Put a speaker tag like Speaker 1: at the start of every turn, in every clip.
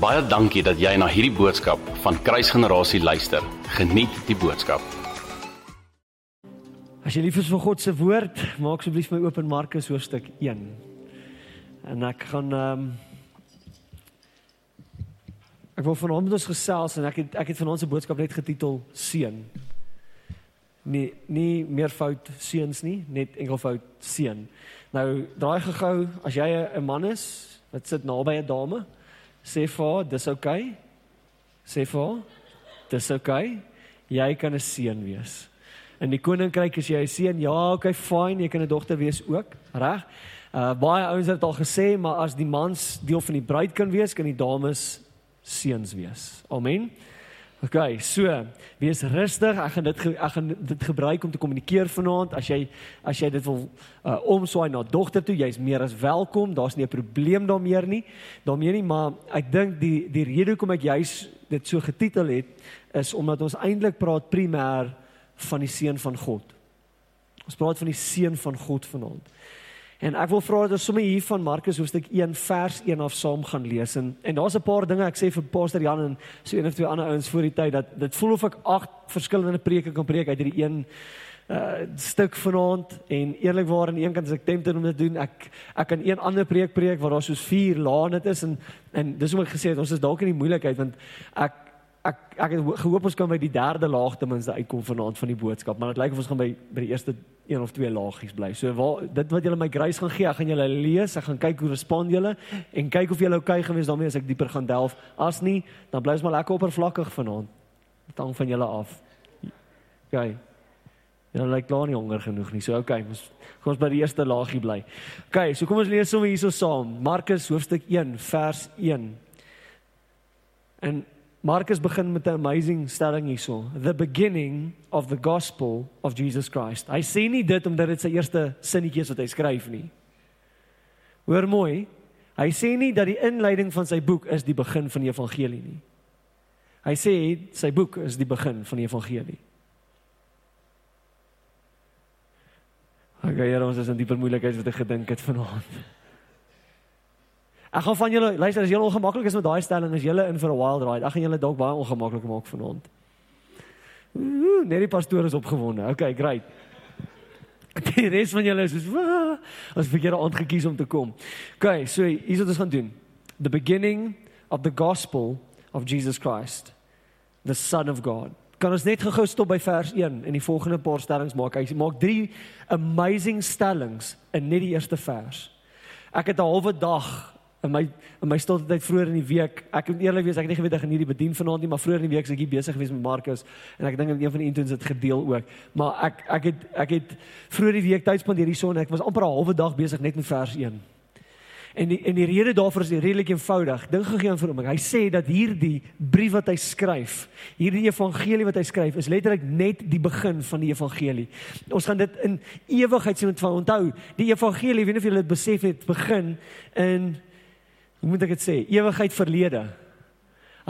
Speaker 1: Baie dankie dat jy na hierdie boodskap van Kruisgenerasie luister. Geniet die boodskap.
Speaker 2: As jy lief is vir God se woord, maak asseblief my oop in Markus hoofstuk 1. En ek gaan ehm um, Ek wil met ons gesels en ek het ek het vanaand se boodskap net getitel seën. Nee, nie meervoud seuns nie, net enkelvoud seën. Nou, draai gou as jy 'n man is wat sit naby 'n dame, sê vir haar, dis oukei. Okay. Sê vir haar, dis oukei. Okay. Jy kan 'n seun wees. In die koninkryk is jy 'n seun. Ja, okay, fine, jy kan 'n dogter wees ook, reg? Uh baie ouens het al gesê, maar as die mans deel van die bruid kan wees, kan die dames seuns wees. Amen. OK, so, wees rustig. Ek gaan dit ek gaan dit gebruik om te kommunikeer vanaand. As jy as jy dit wil uh, omswaai na dogter toe, jy's meer as welkom. Daar's nie 'n probleem daarmee nie. daarmee nie, maar ek dink die die rede hoekom ek juis dit so getitel het is omdat ons eintlik praat primêr van die seun van God. Ons praat van die seun van God vanaand. En ek wil vra dat ons sommer hier van Markus hoofstuk 1 vers 1 af saam gaan lees. En en daar's 'n paar dinge ek sê vir Pastor Jan en so een of twee ander ouens voor die tyd dat dit voel of ek agt verskillende preke kan preek uit hierdie een uh stuk vanaand. En eerlikwaar aan een kant as ek tempted om dit doen ek ek kan een ander preek preek waar daar soos vier laan dit is. En en dis hoe ek gesê het ons is dalk in die moeilikheid want ek ek ek het gehoop ons kan by die derde laag ten minste uitkom vanaand van die boodskap maar dit lyk of ons gaan by by die eerste een of twee laagies bly. So waar dit wat julle my grace gaan gee, ek gaan julle lees, ek gaan kyk hoe respond julle en kyk of julle okay gewees daarmee as ek dieper gaan delf. As nie, dan bly ons maar lekker oppervlakkig vanaand. Dit hang van julle af. Okay. Julle lyk klaar nie honger genoeg nie. So okay, ons kom ons by die eerste laagie bly. Okay, so kom ons lees sommer hierso saam. Markus hoofstuk 1 vers 1. En Markus begin met 'n amazing stelling hierso. The beginning of the gospel of Jesus Christ. Hy sê nie dit omdat dit sy eerste sinnetjies wat hy skryf nie. Hoor mooi. Hy sê nie dat die inleiding van sy boek is die begin van die evangelie nie. Hy sê sy boek is die begin van die evangelie. Ek gee hier ons is in dieper moeilikheid wat ek gedink het vanaand. Ek gaan van julle luister as julle ongemaklik is met daai stelling as julle in vir 'n wild ride. Ek gaan julle dalk baie ongemaklik maak vanaand. Ooh, net die pastoor is opgewonde. Okay, great. Die res van julle is soos as vir julle aand gekies om te kom. Okay, so hier's wat ons gaan doen. The beginning of the gospel of Jesus Christ, the son of God. Kan ons net gou stop by vers 1 en die volgende paar stellings maak. Hy maak drie amazing stellings in net die eerste vers. Ek het 'n halwe dag in my in my stilte tyd vroeër in die week. Ek moet eerlik wees, ek het nie geweet ek gaan hierdie bedien vanaand nie, maar vroeër in die week was ek hier besig geweest met Markus en ek dink een van die intoons het gedeel ook. Maar ek ek het ek het vroeër die week tyd spandeer hierson en ek was amper 'n halwe dag besig net met vers 1. En die en die rede daarvoor is redelik eenvoudig. Dink gegee aan vir hom. Hy sê dat hierdie brief wat hy skryf, hierdie evangelie wat hy skryf, is letterlik net die begin van die evangelie. Ons gaan dit in ewigheid sien onthou. Die evangelie, weet nie of julle dit besef het, begin in hoe moet ek dit sê, ewigheid verlede.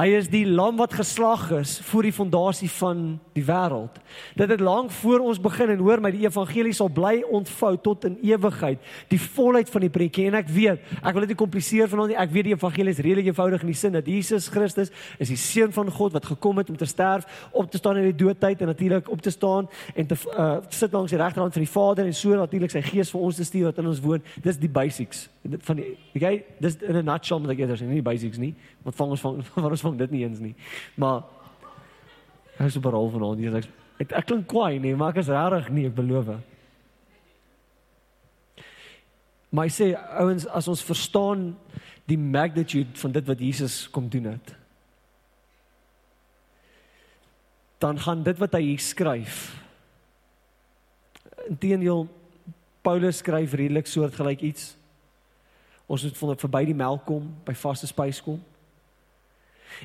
Speaker 2: Hy is die lam wat geslag is voor die fondasie van die wêreld. Dit het lank voor ons begin en hoor my die evangelie sal bly ontvou tot in ewigheid, die volheid van die prentjie en ek weet, ek wil dit nie kompliseer vanaand nie. Ek weet die evangelie is redelik eenvoudig in die sin dat Jesus Christus is die seun van God wat gekom het om te sterf, op te staan in die doodtyd en natuurlik op te staan en te uh, sit langs die regterhand van die Vader en so natuurlik sy gees vir ons te stuur wat in ons woon. Dis die basics dit van die okay dis in 'n nutshell met ek eers nie die basics nie want vang ons van van ons vang dit nie eens nie. Maar hy is oor al vanaand hier ek ek, ek klink kwaai nee maar ek is regtig nie ek beloof. Maar hy sê ouens as ons verstaan die magnitude van dit wat Jesus kom doen het dan gaan dit wat hy hier skryf intedeel Paulus skryf redelik soortgelyk iets. Ons moet van verby die melk kom, by vaste spys kom.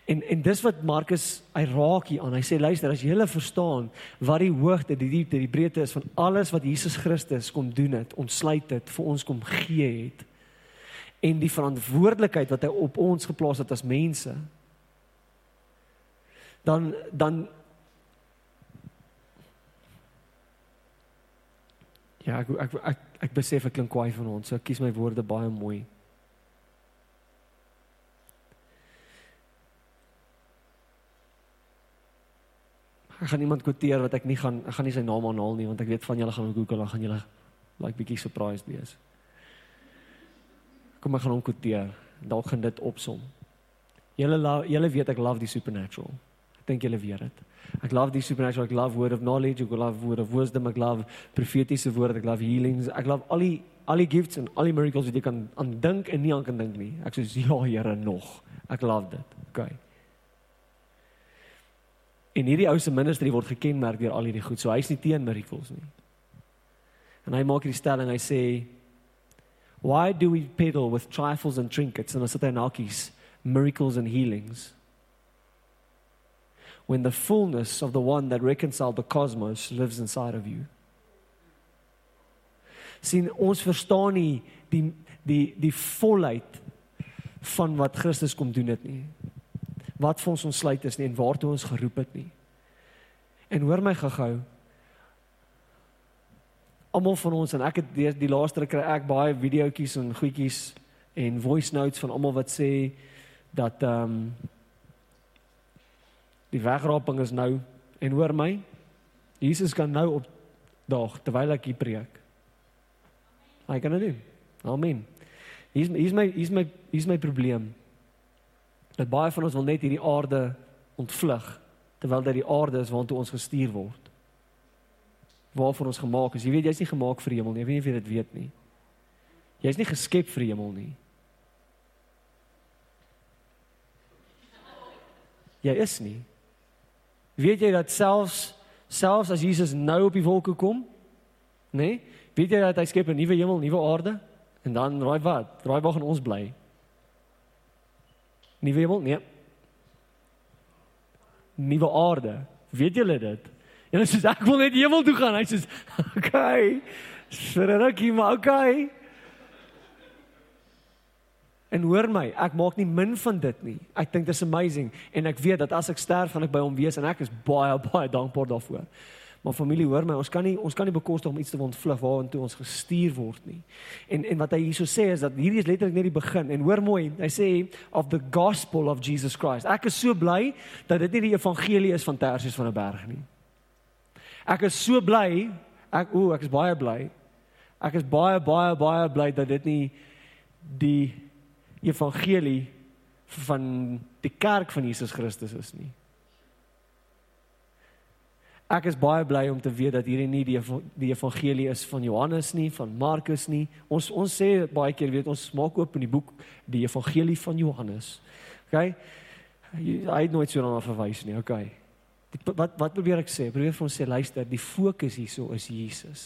Speaker 2: En en dis wat Markus hy raak hier aan. Hy sê luister, as jy hulle verstaan wat die hoogte, die diepte, die breedte is van alles wat Jesus Christus kom doen het, ontsluit dit vir ons kom gee het en die verantwoordelikheid wat hy op ons geplaas het as mense dan dan Ja, ek ek ek, ek besef ek klink kwaai van ons. So ek kies my woorde baie mooi. Ek gaan iemand kwoteer wat ek nie gaan ek gaan nie sy naam aanhaal nie want ek weet van julle gaan Google dan gaan julle like bietjie surprised wees. Kom ek gaan hom kwoteer. Dalk gaan dit opsom. Julle julle weet ek love die supernatural. Ek dink julle weet dit. Ek love die supernatural, ek love word of knowledge, ek love word of wisdom, ek love profetiese woorde, ek love healings, ek love al die al die gifts en al die miracles wat jy kan aan dink en nie aan kan dink nie. Ek sê ja, Here, nog. Ek love dit. Okay. En hierdie ou se ministry word gekenmerk deur al hierdie goed. So hy's nie teen miracles nie. En hy maak hierdie stelling, hy sê Why do we peddle with trifles and trinkets and asatanakies, miracles and healings? When the fullness of the one that reconciled the cosmos lives inside of you. sien ons verstaan nie die die die volheid van wat Christus kom doen dit nie wat vir ons ontsluit is nie en waartoe ons geroep het nie. En hoor my gehou. Almal van ons en ek het die, die laaste kry ek baie videoetjies en goedjies en voice notes van almal wat sê dat ehm um, die wegraping is nou en hoor my Jesus kan nou op daag terwyl ek hier preek. Hy kan dit doen. Amen. Hier's hier's my hier's my hier's my probleem dat baie van ons wil net hierdie aarde ontvlug terwyl dit die aarde is waartoe ons gestuur word. Waarvoor ons gemaak is. Jy weet jy's nie gemaak vir hemel nie. Ek weet nie of jy dit weet nie. Jy's nie geskep vir hemel nie. Jy is nie. Weet jy dat selfs selfs as Jesus nou op die wolke kom, nê? Nee, weet jy dat hy skep 'n nuwe hemel, nuwe aarde en dan raai wat? Raai waar gaan ons bly? Nuwe hemel? Nee. Nuwe aarde. Weet julle dit? En hulle sê ek wil net hemel toe gaan. Hy sê okay. Sverrekie, maar okay. En hoor my, ek maak nie min van dit nie. Ek dink dit is amazing en ek weet dat as ek sterf gaan ek by hom wees en ek is baie baie dankbaar daarvoor. Maar familie, hoor my, ons kan nie ons kan nie bekostig om iets te ontvlug waartoe ons gestuur word nie. En en wat hy hierso sê is dat hierdie is letterlik net die begin. En hoor mooi, hy sê of the gospel of Jesus Christ. Ek is so bly dat dit nie die evangelie is van Tarsus van 'n berg nie. Ek is so bly, ek o, ek is baie bly. Ek is baie baie baie bly dat dit nie die evangelie van die kerk van Jesus Christus is nie. Ek is baie bly om te weet dat hierdie nie die die evangelie is van Johannes nie, van Markus nie. Ons ons sê baie keer weet ons maak oop in die boek die evangelie van Johannes. OK? Hy het nooit so daarna verwys nie. OK. Die, wat wat probeer ek sê? Probeer vir ons sê luister, die fokus hierso is Jesus.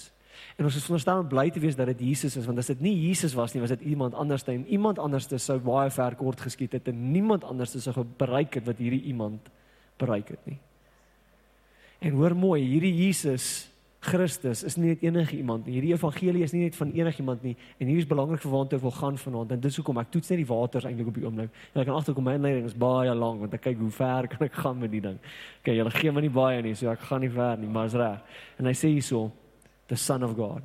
Speaker 2: En ons is om bly te wees dat dit Jesus is want as dit nie Jesus was nie, was dit iemand anders en iemand anders sou baie ver kort geskiet het en niemand anders sou bereik het wat hierdie iemand bereik het nie. En hoor mooi, hierdie Jesus Christus is nie net enige iemand nie. Hierdie evangelie is nie net van enigiemand nie. En hier is belangrik vir waantoe ek wil gaan vanaand. En dis hoekom ek toets net die waters eintlik op die oomblik. En ek kan agterkom my inleiding is baie lank want ek kyk hoe ver kan ek gaan met die ding. Okay, julle gee my nie baie nie, so ek gaan nie ver nie, maar is reg. En hy sê hierso, the son of God.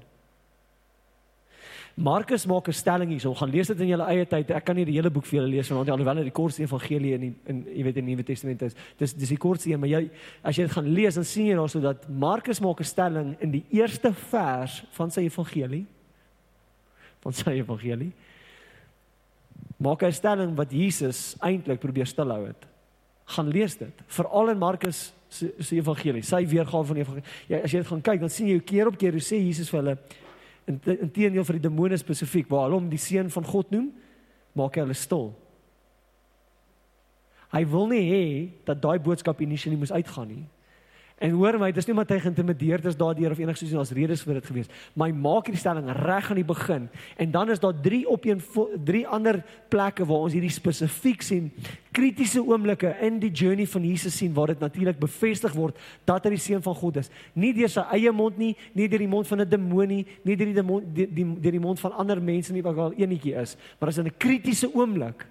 Speaker 2: Markus maak 'n stelling hier. Ons gaan lees dit in julle eie tyd. Ek kan nie die hele boek vir julle lees want alhoewel dit die kortste evangelie in die, in jy weet in die Nuwe Testament is. Dis dis die kortste een, maar jy as jy dit gaan lees dan sien jy daarso dat Markus maak 'n stelling in die eerste vers van sy evangelie. Van sy evangelie. Maak 'n stelling wat Jesus eintlik probeer stilhou het. Gaan lees dit. Veral in Markus se evangelie. Sy weergawe van die evangelie. Ja, as jy dit gaan kyk, dan sien jy keer op keer hoe sê Jesus vir hulle inteendeel vir die demone spesifiek waar hulle hom die seun van God noem, maak hy hulle stil. Hy wil nie hê dat daai boodskap initially moes uitgaan nie. En hoor my, dis nie omdat hy geïntimideerd is daardeur of enigiets soos as redes vir dit gewees. Hy maak hierdie stelling reg aan die begin. En dan is daar drie op een drie ander plekke waar ons hierdie spesifiek sien kritiese oomblikke in die journey van Jesus sien waar dit natuurlik bevestig word dat hy die seun van God is. Nie deur sy eie mond nie, nie deur die mond van 'n demonie, nie deur die demon die, die die mond van ander mense nie wat al enetjie is, maar as in 'n kritiese oomblik.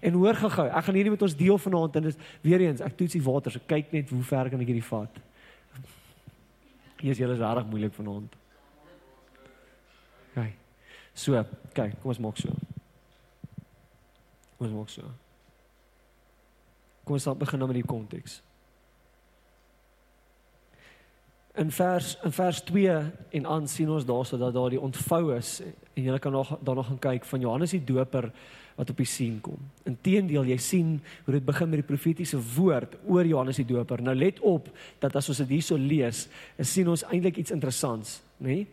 Speaker 2: En hoor gou-gou, ek gaan hierdie met ons deel vanaand en dis weer eens, ek toets die water, so kyk net hoe ver kan ek hierdie vat. Is julle regtig moeilik vanaand. Kyk. So, kyk, kom ons maak so. Kom ons maak so. Kom ons begin nou met die konteks. In vers in vers 2 en aan sien ons daarso dat daar die ontvou is en jy kan nog daarna gaan kyk van Johannes die Doper wat op die sien kom. Inteendeel, jy sien hoe dit begin met die profetiese woord oor Johannes die Doper. Nou let op dat as ons dit hierso lees, sien ons eintlik iets interessants, nê? Nee?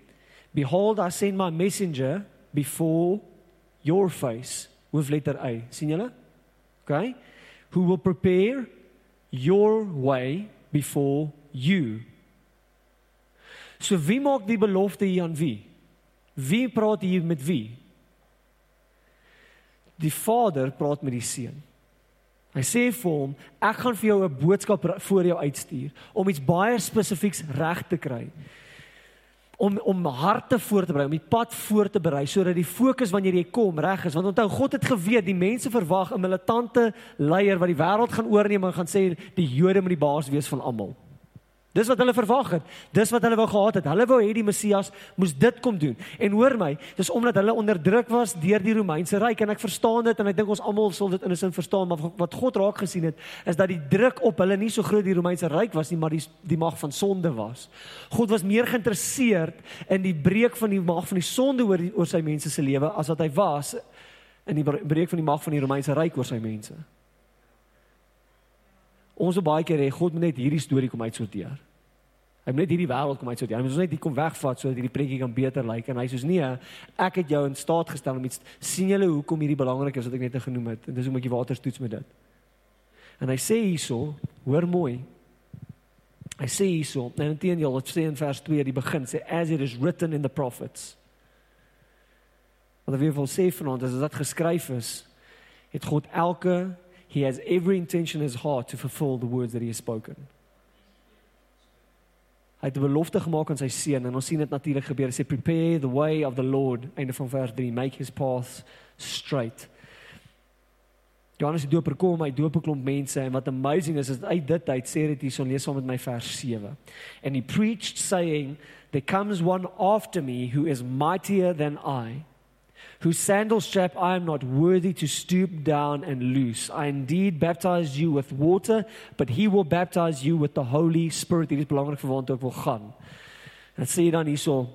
Speaker 2: Behold, I send my messenger before your face. Hoofletter A. sien julle? Okay? Who will prepare your way before you. So wie maak die belofte hier aan wie? Wie praat hier met wie? Die Vader praat met die Seun. Hy sê vir hom, ek gaan vir jou 'n boodskap voor jou uitstuur om iets baie spesifieks reg te kry. Om om harte voor te berei, om die pad voor te berei sodat die fokus wanneer jy kom reg is. Want onthou God het geweet die mense verwag 'n militante leier wat die wêreld gaan oorneem en gaan sê die Jode moet die baas wees van almal. Dis wat hulle verwag het. Dis wat hulle wou gehad het. Hulle wou hê die Messias moes dit kom doen. En hoor my, dis omdat hulle onderdruk was deur die Romeinse ryk en ek verstaan dit en ek dink ons almal sal dit in 'n sin verstaan, maar wat God raak gesien het, is dat die druk op hulle nie so groot die Romeinse ryk was nie, maar die die mag van sonde was. God was meer geïnteresseerd in die breek van die mag van die sonde oor die, oor sy mense se lewe as wat hy was in die breek van die mag van die Romeinse ryk oor sy mense. Ons wil baie keer hê God moet net hierdie storie kom uitsorteer. Hy moet net hierdie wêreld kom uitsorteer. Hy moet ons net hier kom wegvat sodat hierdie preekie kan beter lyk en hy sê nee, ek het jou in staat gestel om iets sien julle hoekom hierdie belangrik is wat ek net genoem het en dis hoe moet jy water toets met dit. En hy sê hierso, hoor mooi. Hy sê hierso, en dit in vers 2 die begin sê as it is written in the prophets. Wat hy wil sê van ons, as dit geskryf is, het God elke he has every intention in his heart to fulfill the words that he has spoken. Hy het 'n belofte gemaak aan sy seun en ons sien dit natuurlik gebeur. Hy sê prepare the way of the Lord einde van vers 3 make his paths straight. Johannes die doper kom, hy doop 'n klomp mense en wat amazing is is uit dit uit sê dit hierson lees saam met my vers 7. And he preached saying there comes one after me who is mightier than I whose sandal strap I am not worthy to stoop down and loose. I indeed baptize you with water, but he will baptize you with the Holy Spirit. Dit is belangrik vir waar ek wil gaan. En sê dan hierso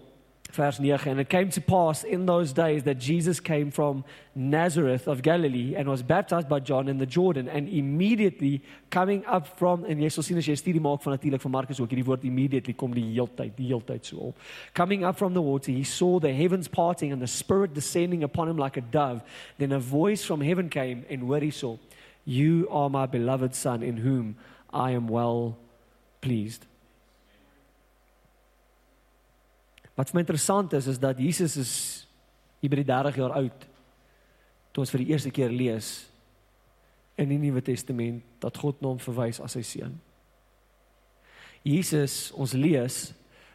Speaker 2: vers 9 and it came to pass in those days that Jesus came from Nazareth of Galilee and was baptized by John in the Jordan. And immediately coming up from en jy sal sien as jy studie maak van natuurlik van Markus ook hierdie woord immediately kom die heeltyd die heeltyd so op. Coming up from the water he saw the heavens parting and the spirit descending upon him like a dove. Then a voice from heaven came and where he saw you are my beloved son in whom I am well pleased Wat vir my interessant is is dat Jesus is hier by die 30 jaar oud toe ons vir die eerste keer lees in die Nuwe Testament dat God na hom verwys as sy seun. Jesus, ons lees,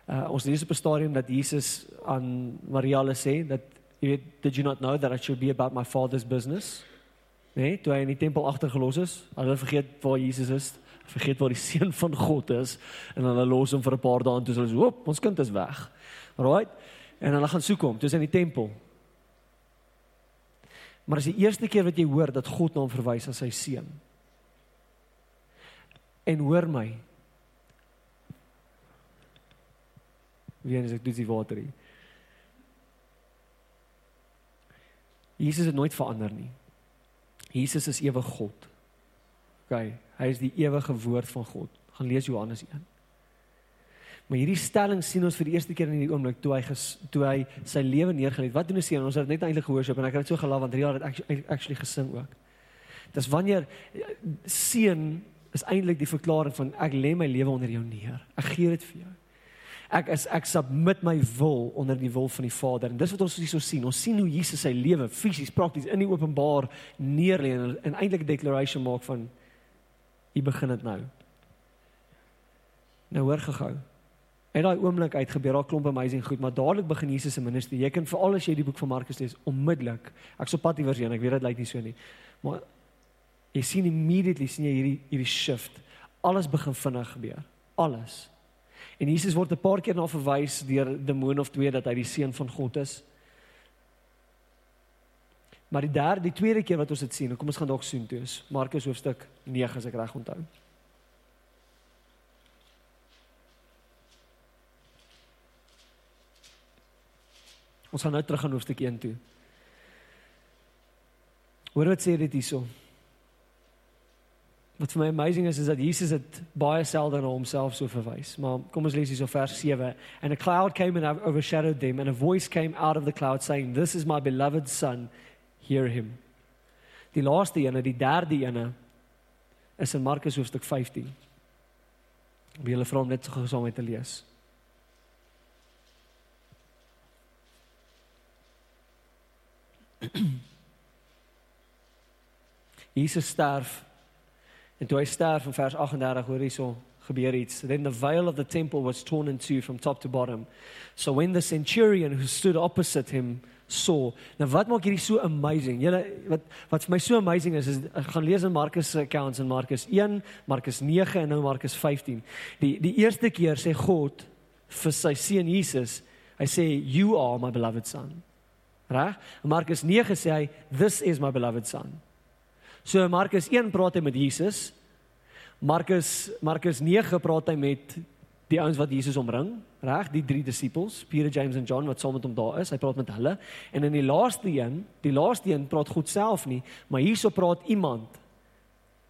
Speaker 2: uh, ons lees op 'n stadium dat Jesus aan Maria sê dat jy weet, did you not know that I should be about my father's business? Nee, toe hy in die tempel agtergelos is, hulle vergeet waar Jesus is, vergeet waar die seun van God is en hulle los hom vir 'n paar dae en toe sê hulle, "Hoop, ons kind is weg." Right? En hulle gaan soek hom, dis in die tempel. Maar dis die eerste keer wat jy hoor dat God na hom verwys as sy seun. En hoor my. Wie eens ek doen die water hier. Jesus het nooit verander nie. Jesus is ewig God. OK, hy is die ewige woord van God. Gaan lees Johannes 1. Maar hierdie stelling sien ons vir die eerste keer in hierdie oomblik toe hy ges, toe hy sy lewe neergelê het. Wat doen hy sien? Ons het net eintlik gehoor so en ek het dit so gelaat want Ria het actually, actually gesing ook. Dis wanneer seun is eintlik die verklaring van ek lê my lewe onder jou neer. Ek gee dit vir jou. Ek is ek submit my wil onder die wil van die Vader. En dis wat ons hierso sien. Ons sien hoe Jesus sy lewe fisies prakties in die openbaar neerlê en, en eintlik 'n declaration maak van u begin dit nou. Nou hoor gehou. En daai oomblik uit gebeur daar klomp amazing goed, maar dadelik begin Jesus se ministerie. Jy kan veral as jy die boek van Markus lees, onmiddellik. Ek sou pad iewers heen, ek weet dit lyk nie so nie. Maar jy sien immediately sien jy hierdie hierdie shift. Alles begin vinnig gebeur. Alles. En Jesus word 'n paar keer na verwys deur demoon of twee dat hy die seun van God is. Maar die derde, die tweede keer wat ons dit sien, kom ons gaan dalk soen toe is Markus hoofstuk 9 as ek reg onthou. Ons gaan nou terug aan hoofstuk 1 toe. Hoor wat sê dit hierso? Wat vir my amazing is is dat Jesus het baie selde na homself so verwys. Maar kom ons lees hierso vers 7. And a cloud came and overshadowed them and a voice came out of the cloud saying, "This is my beloved son, hear him." Die laaste ene, die derde ene is in Markus hoofstuk 15. Wie hulle vra om net so gesaam met te lees. Jesus sterf En toe hy sterf in vers 38 hoor hierso gebeur iets. Then the veil of the temple was torn in two from top to bottom. So when the centurion who stood opposite him saw. Nou wat maak hierdie so amazing? Julle wat wat vir my so amazing is is ek gaan lees in Markus se accounts in Markus 1, Markus 9 en nou Markus 15. Die die eerste keer sê God vir sy seun Jesus, hy sê you are my beloved son. Reg? Markus 9 sê hy this is my beloved son. So Markus 1 praat hy met Jesus. Markus Markus 9 praat hy met die ouens wat Jesus omring, reg? Die drie disippels, Peter, James en John wat saam met hom daar is. Hy praat met hulle. En in die laaste een, die laaste een praat God self nie, maar hierso praat iemand.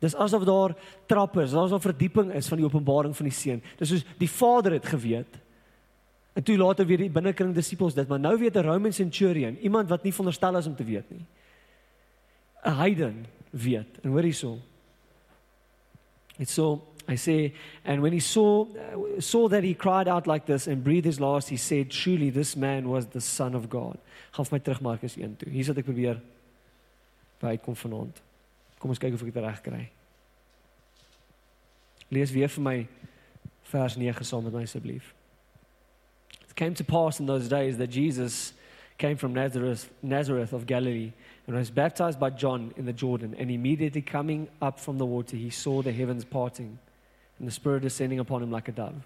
Speaker 2: Dis asof daar trappe is, asof 'n verdieping is van die openbaring van die seun. Dis soos die Vader het geweet. En toe later weer die binnekring disippels dit, maar nou weet 'n Roman centurion, iemand wat nie veronderstel is om te weet nie. 'n Heiden weet. En hoor hierso. Dit so I say and when he saw saw that he cried out like this and breathed his last he said truly this man was the son of God. Gaan vir my terug Markus 1 toe. Hier sit ek probeer by kom vanaand. Kom ons kyk of ek dit reg kry. Lees weer vir my vers 9 saam met my asseblief. It came to pass in those days that Jesus came from Nazareth Nazareth of Galilee and was baptized by John in the Jordan. And immediately coming up from the water, he saw the heavens parting and the Spirit descending upon him like a dove.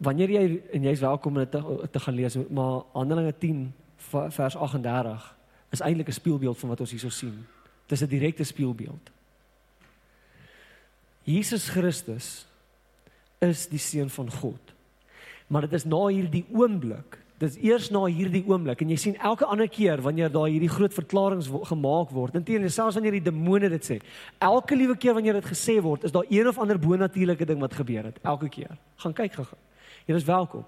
Speaker 2: Wanneer jy en jy's welkom om dit te, eh, te gaan lees, maar Handelinge 10 vers 38 is eintlik 'n spieelbeeld van wat ons hierso sien. Dit is 'n direkte spieelbeeld. Jesus Christus is die seun van God. Maar dit is na hierdie oomblik Dit is eers na hierdie oomblik en jy sien elke ander keer wanneer daar hierdie groot verklaringe gemaak word. Inteendeel selfs wanneer die demone dit sê. Elke liewe keer wanneer dit gesê word, is daar een of ander bonatuurlike ding wat gebeur het. Elke keer. Gaan kyk gou. Jy is welkom.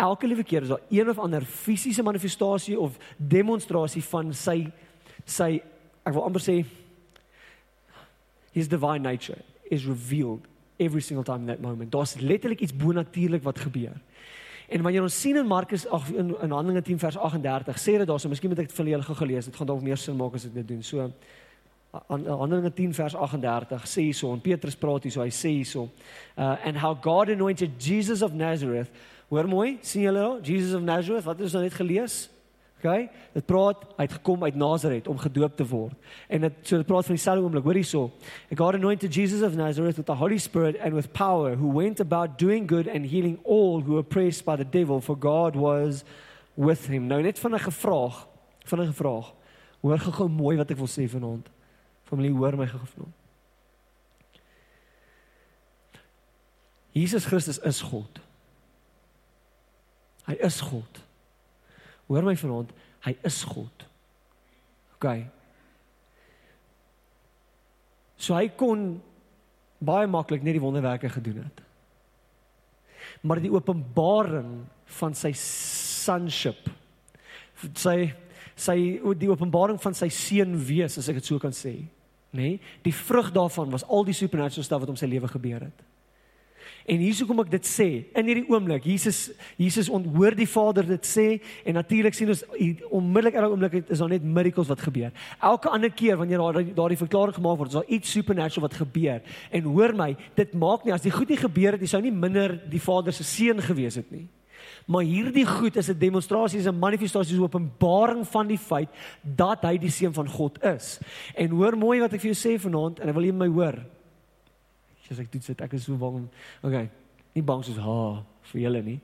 Speaker 2: Elke liewe keer is daar een of ander fisiese manifestasie of demonstrasie van sy sy ek wil amper sê his divine nature is revealed every single time in that moment. Daar's letterlik iets bonatuurlik wat gebeur. En wanneer ons sien in Markus ag in, in Handelinge 10 vers 38 sê dit daarso, miskien moet ek dit vir julle gelees. Dit gaan dalk meer sin maak as ek dit doen. So Handelinge 10 vers 38 sê hierso en Petrus praat hierso, hy sê hierso, uh, and how God anointed Jesus of Nazareth. Hoor mooi, sien julle daar? Jesus of Nazareth, wat het ons nou net gelees? Okay? Dit praat hy het gekom uit Nazareth om gedoop te word. En dit so dit praat van dieselfde oomblik. Hoor hierso. God anointed Jesus of Nazareth with the Holy Spirit and with power who went about doing good and healing all who were oppressed by the devil for God was with him. Nou net van 'n gevraag, van 'n gevraag. Hoor gou mooi wat ek wil sê vanaand. Familie, hoor my gou vanaand. Jesus Christus is God. Hy is God. Hoor my vanaand, hy is God. OK. So hy kon baie maklik net die wonderwerke gedoen het. Maar die openbaring van sy sonship sy sy die openbaring van sy seun wees as ek dit so kan sê, nê? Nee, die vrug daarvan was al die supernatural stuff wat om sy lewe gebeur het. En hier hoekom ek dit sê, in hierdie oomblik, Jesus Jesus onthoor die Vader dit sê en natuurlik sien ons onmiddellik in daai oomblik is daar net miracles wat gebeur. Elke ander keer wanneer daar daardie verklaring gemaak word, is daar iets supernatural wat gebeur. En hoor my, dit maak nie as die goed nie gebeur het, jy sou nie minder die Vader se seun gewees het nie. Maar hierdie goed is 'n demonstrasie, is 'n manifestasie, is openbaring van die feit dat hy die seun van God is. En hoor mooi wat ek vir jou sê vanaand en ek wil jy my hoor as ek toets dit ek is so bang. Okay. Nie bang soos ha vir julle nie.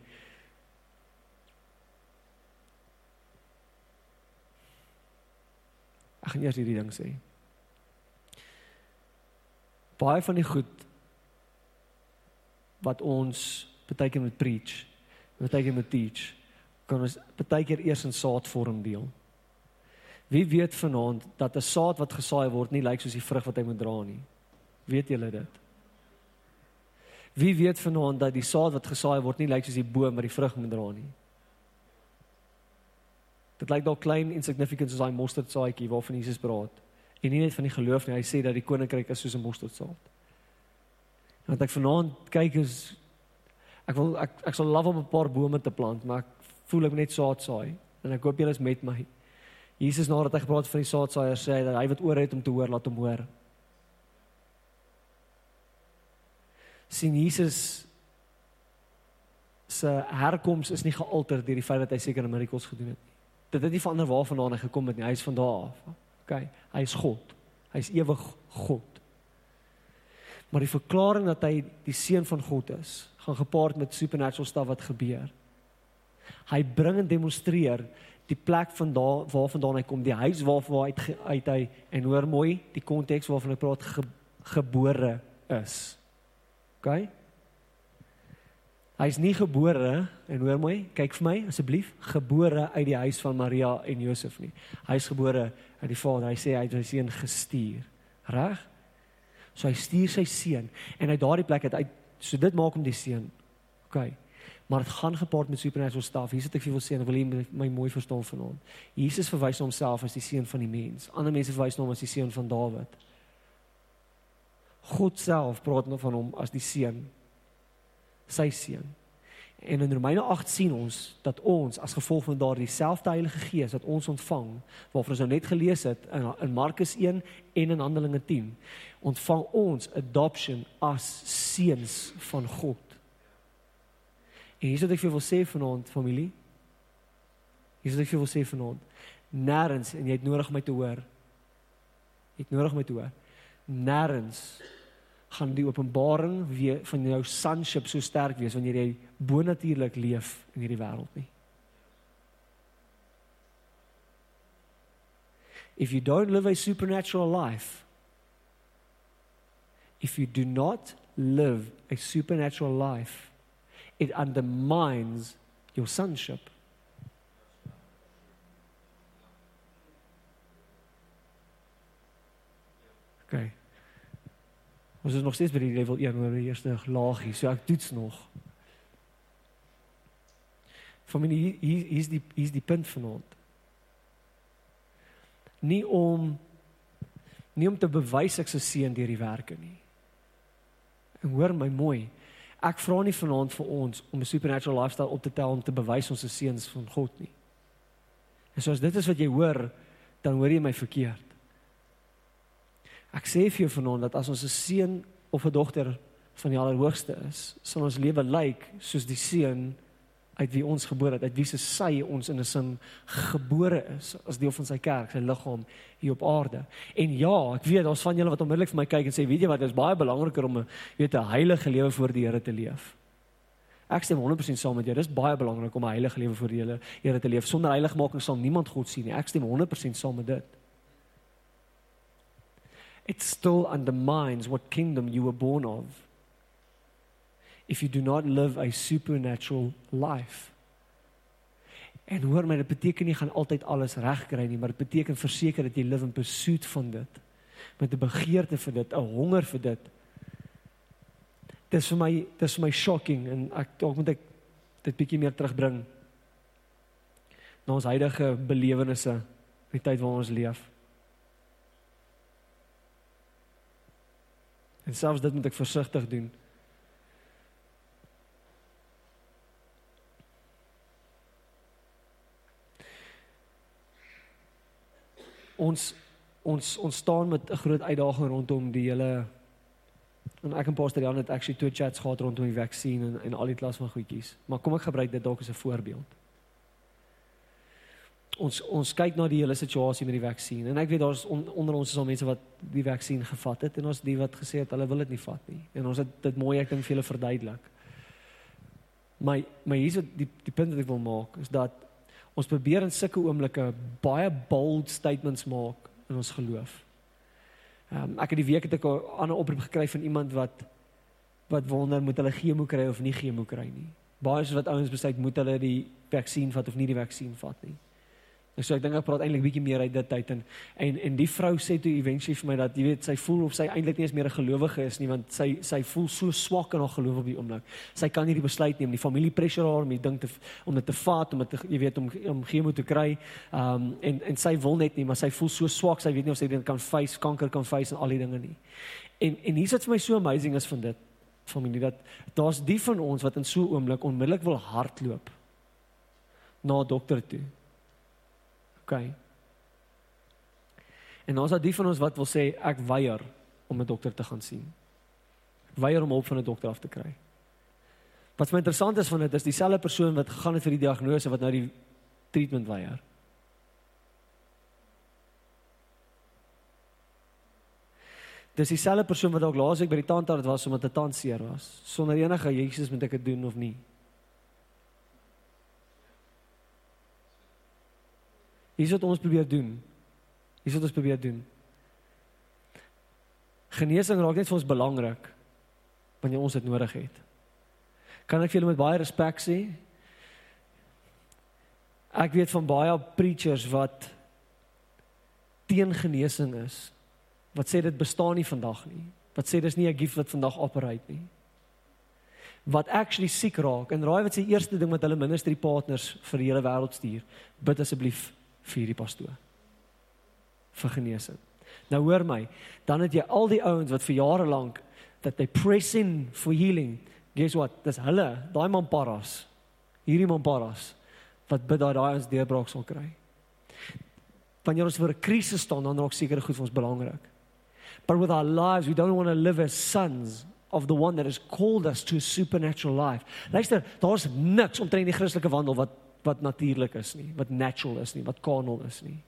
Speaker 2: Ek gaan eers hierdie ding sê. Baie van die goed wat ons baie keer moet preach Partykeer moet teach. Kan ons partykeer eers in saadvorm deel. Wie weet vanaand dat 'n saad wat gesaai word nie lyk soos die vrug wat hy moet dra nie. Weet julle dit? Wie weet vanaand dat die saad wat gesaai word nie lyk soos die boom wat die vrug moet dra nie. Dit lyk dalk klein insignificant soos daai mosterdsaadjie waarvan Jesus praat. En nie net van die geloof nie, hy sê dat die koninkryk is soos 'n mosterdsaad. Want ek vanaand kyk is ek wil ek ek sal love om 'n paar bome te plant, maar ek voel ek net saad saai en ek hoop julle is met my. Jesus nadat hy gepraat van die saadsaaier sê hy dat hy wat oor het om te hoor, laat hom hoor. Sien Jesus se herkoms is nie gealter deur die feit dat hy sekere miracles gedoen het nie. Dit het nie verander waarvandaan hy gekom het nie. Hy is van daar af. OK, hy is God. Hy is ewig God. Maar die verklaring dat hy die seun van God is, gaan gepaard met supernatural stuff wat gebeur. Hy bring en demonstreer die plek van daar waarvandaan hy kom, die huis waarvan hy uit, uit hy en hoor mooi die konteks waarvan hy praat ge, gebore is. OK? Hy is nie gebore en hoor mooi, kyk vir my asseblief, gebore uit die huis van Maria en Josef nie. Hy is gebore uit die Vader. Hy sê hy het sy seun gestuur. Reg? So hy stuur sy seun en uit daardie plek het hy so dit maak hom die seun. OK. Maar dit gaan gepaard met supernatural stuff. Hier sit ek vir wil sê en wil jy my, my mooi verstaan vanaand. Jesus verwys na homself as die seun van die mens. Ander mense verwys na hom as die seun van Dawid. God self praat nou van hom as die seun sy seun. En in Romeine 8 sien ons dat ons as gevolg van daardie selfde Heilige Gees wat ons ontvang, waarvan ons nou net gelees het in, in Markus 1 en in Handelinge 10, ontvang ons adoption as seuns van God. En hier is wat ek vir julle wil sê vanaand familie. Hier is wat ek vir julle wil sê vanaand. Nêrens en jy het nodig om my te hoor. Jy het nodig om my te hoor. Nêrens gaan die openbaring weer van jou sonship so sterk wees wanneer jy bonatuurlik leef in hierdie wêreld nie. If you don't live a supernatural life, if you do not live a supernatural life, it undermines your sonship. Okay. Ons is nog steeds by die level 1 oor die eerste laagie, so ek toets nog. My hier hier is die hier is die punt vanaand. Nie om nie om te bewys ek se seën deur die werke nie. En hoor my mooi. Ek vra nie vanaand vir ons om 'n supernatural lifestyle op te tel om te bewys ons is seuns van God nie. En soos dit is wat jy hoor, dan hoor jy my verkeerd. Ek sê vir jou vanaand dat as ons 'n seun of 'n dogter van die Allerhoogste is, sal ons lewe lyk soos die seun uit wie ons gebore het, uit wie se sy ons in 'n sin gebore is as deel van sy kerk, sy liggaam hier op aarde. En ja, ek weet daar's van julle wat onmiddellik vir my kyk en sê, weet jy wat, dit is baie belangriker om 'n weet 'n heilige lewe voor die Here te leef. Ek stem 100% saam met jou. Dis baie belangrik om 'n heilige lewe voor die Here te leef. Sonder heiligmaking sal niemand God sien nie. Ek stem 100% saam met dit it still undermines what kingdom you were born of if you do not live a supernatural life. En hoor my, dit beteken nie gaan altyd alles reg kry nie, maar dit beteken verseker dat jy live in pursuit van dit. Met 'n begeerte vir dit, 'n honger vir dit. Dit is vir my, dit is vir my shocking en ek dalk moet ek dit bietjie meer terugbring na ons huidige belewennisse, die tyd waarin ons leef. En selfs dit moet ek versigtig doen. Ons ons ons staan met 'n groot uitdaging rondom die hele en ek en Pastor Jan het actually twee chats gehad rondom die vaksin en en al die klas van goedjies. Maar kom ek gebruik dit dalk as 'n voorbeeld ons ons kyk na die hele situasie met die vaksin en ek weet daar's on, onder ons is al mense wat die vaksin gevat het en ons die wat gesê het hulle wil dit nie vat nie en ons het dit mooi ek dink vir hulle verduidelik. My my hier's die die punt wat ek wil maak is dat ons probeer in sulke oomblikke baie bold statements maak in ons geloof. Ehm um, ek het die week het ek 'n ander oproep gekry van iemand wat wat wonder moet hulle chemo kry of nie chemo kry nie. Baie is wat ouens besluit moet hulle die vaksin vat of nie die vaksin vat nie. En so ek dink ek praat eintlik bietjie meer uit dit uit en en en die vrou sê toe eventually vir my dat jy weet sy voel of sy eintlik nie eens meer 'n gelowige is nie want sy sy voel so swak in haar geloof op die oomblik. Sy kan nie die besluit neem nie. Familie pressure haar om die ding te om dit te vat om dit jy weet om om chemo te kry. Um en en sy wil net nie, maar sy voel so swak. Sy weet nie of sy dit kan face kanker kan face en al die dinge nie. En en hier's wat vir my so amazing is van dit familie dat daar's die van ons wat in so 'n oomblik onmiddellik wil hardloop na dokter toe Okay. En het die van ons wat wil sê ek weier om 'n dokter te gaan sien. Weier om hulp van 'n dokter af te kry. Wat my interessant is van dit is dieselfde persoon wat gegaan het vir die diagnose wat nou die treatment weier. Dis dieselfde persoon wat dalk laasweek by die tandarts was omdat 'n tand seer was, sonder enige Jesus moet ek dit doen of nie. Hier's wat ons probeer doen. Hier's wat ons probeer doen. Genesing raak net vir ons belangrik wanneer ons dit nodig het. Kan ek vir julle met baie respek sê? Ek weet van baie preachers wat teen genesing is. Wat sê dit bestaan nie vandag nie. Wat sê dis nie 'n gift wat vandag operate nie. Wat actually siek raak en raai wat se eerste ding wat hulle ministry partners vir die hele wêreld stuur. Bid asseblief vir die pastoor vir genesing. Nou hoor my, dan het jy al die ouens wat vir jare lank dat they press in for healing. Guess what? Dis hulle, daai man paras. Hierdie man paras wat bid dat daai ons deurbraak sal kry. Wanneer ons voor 'n krisis staan, dan raak seker goed vir ons belangrik. But with our lives, we don't want to live as sons of the one that has called us to a supernatural life. Luister, daar's niks omtrent die Christelike wandel wat wat natuurlik is nie, wat natural is nie, wat carnal is nie.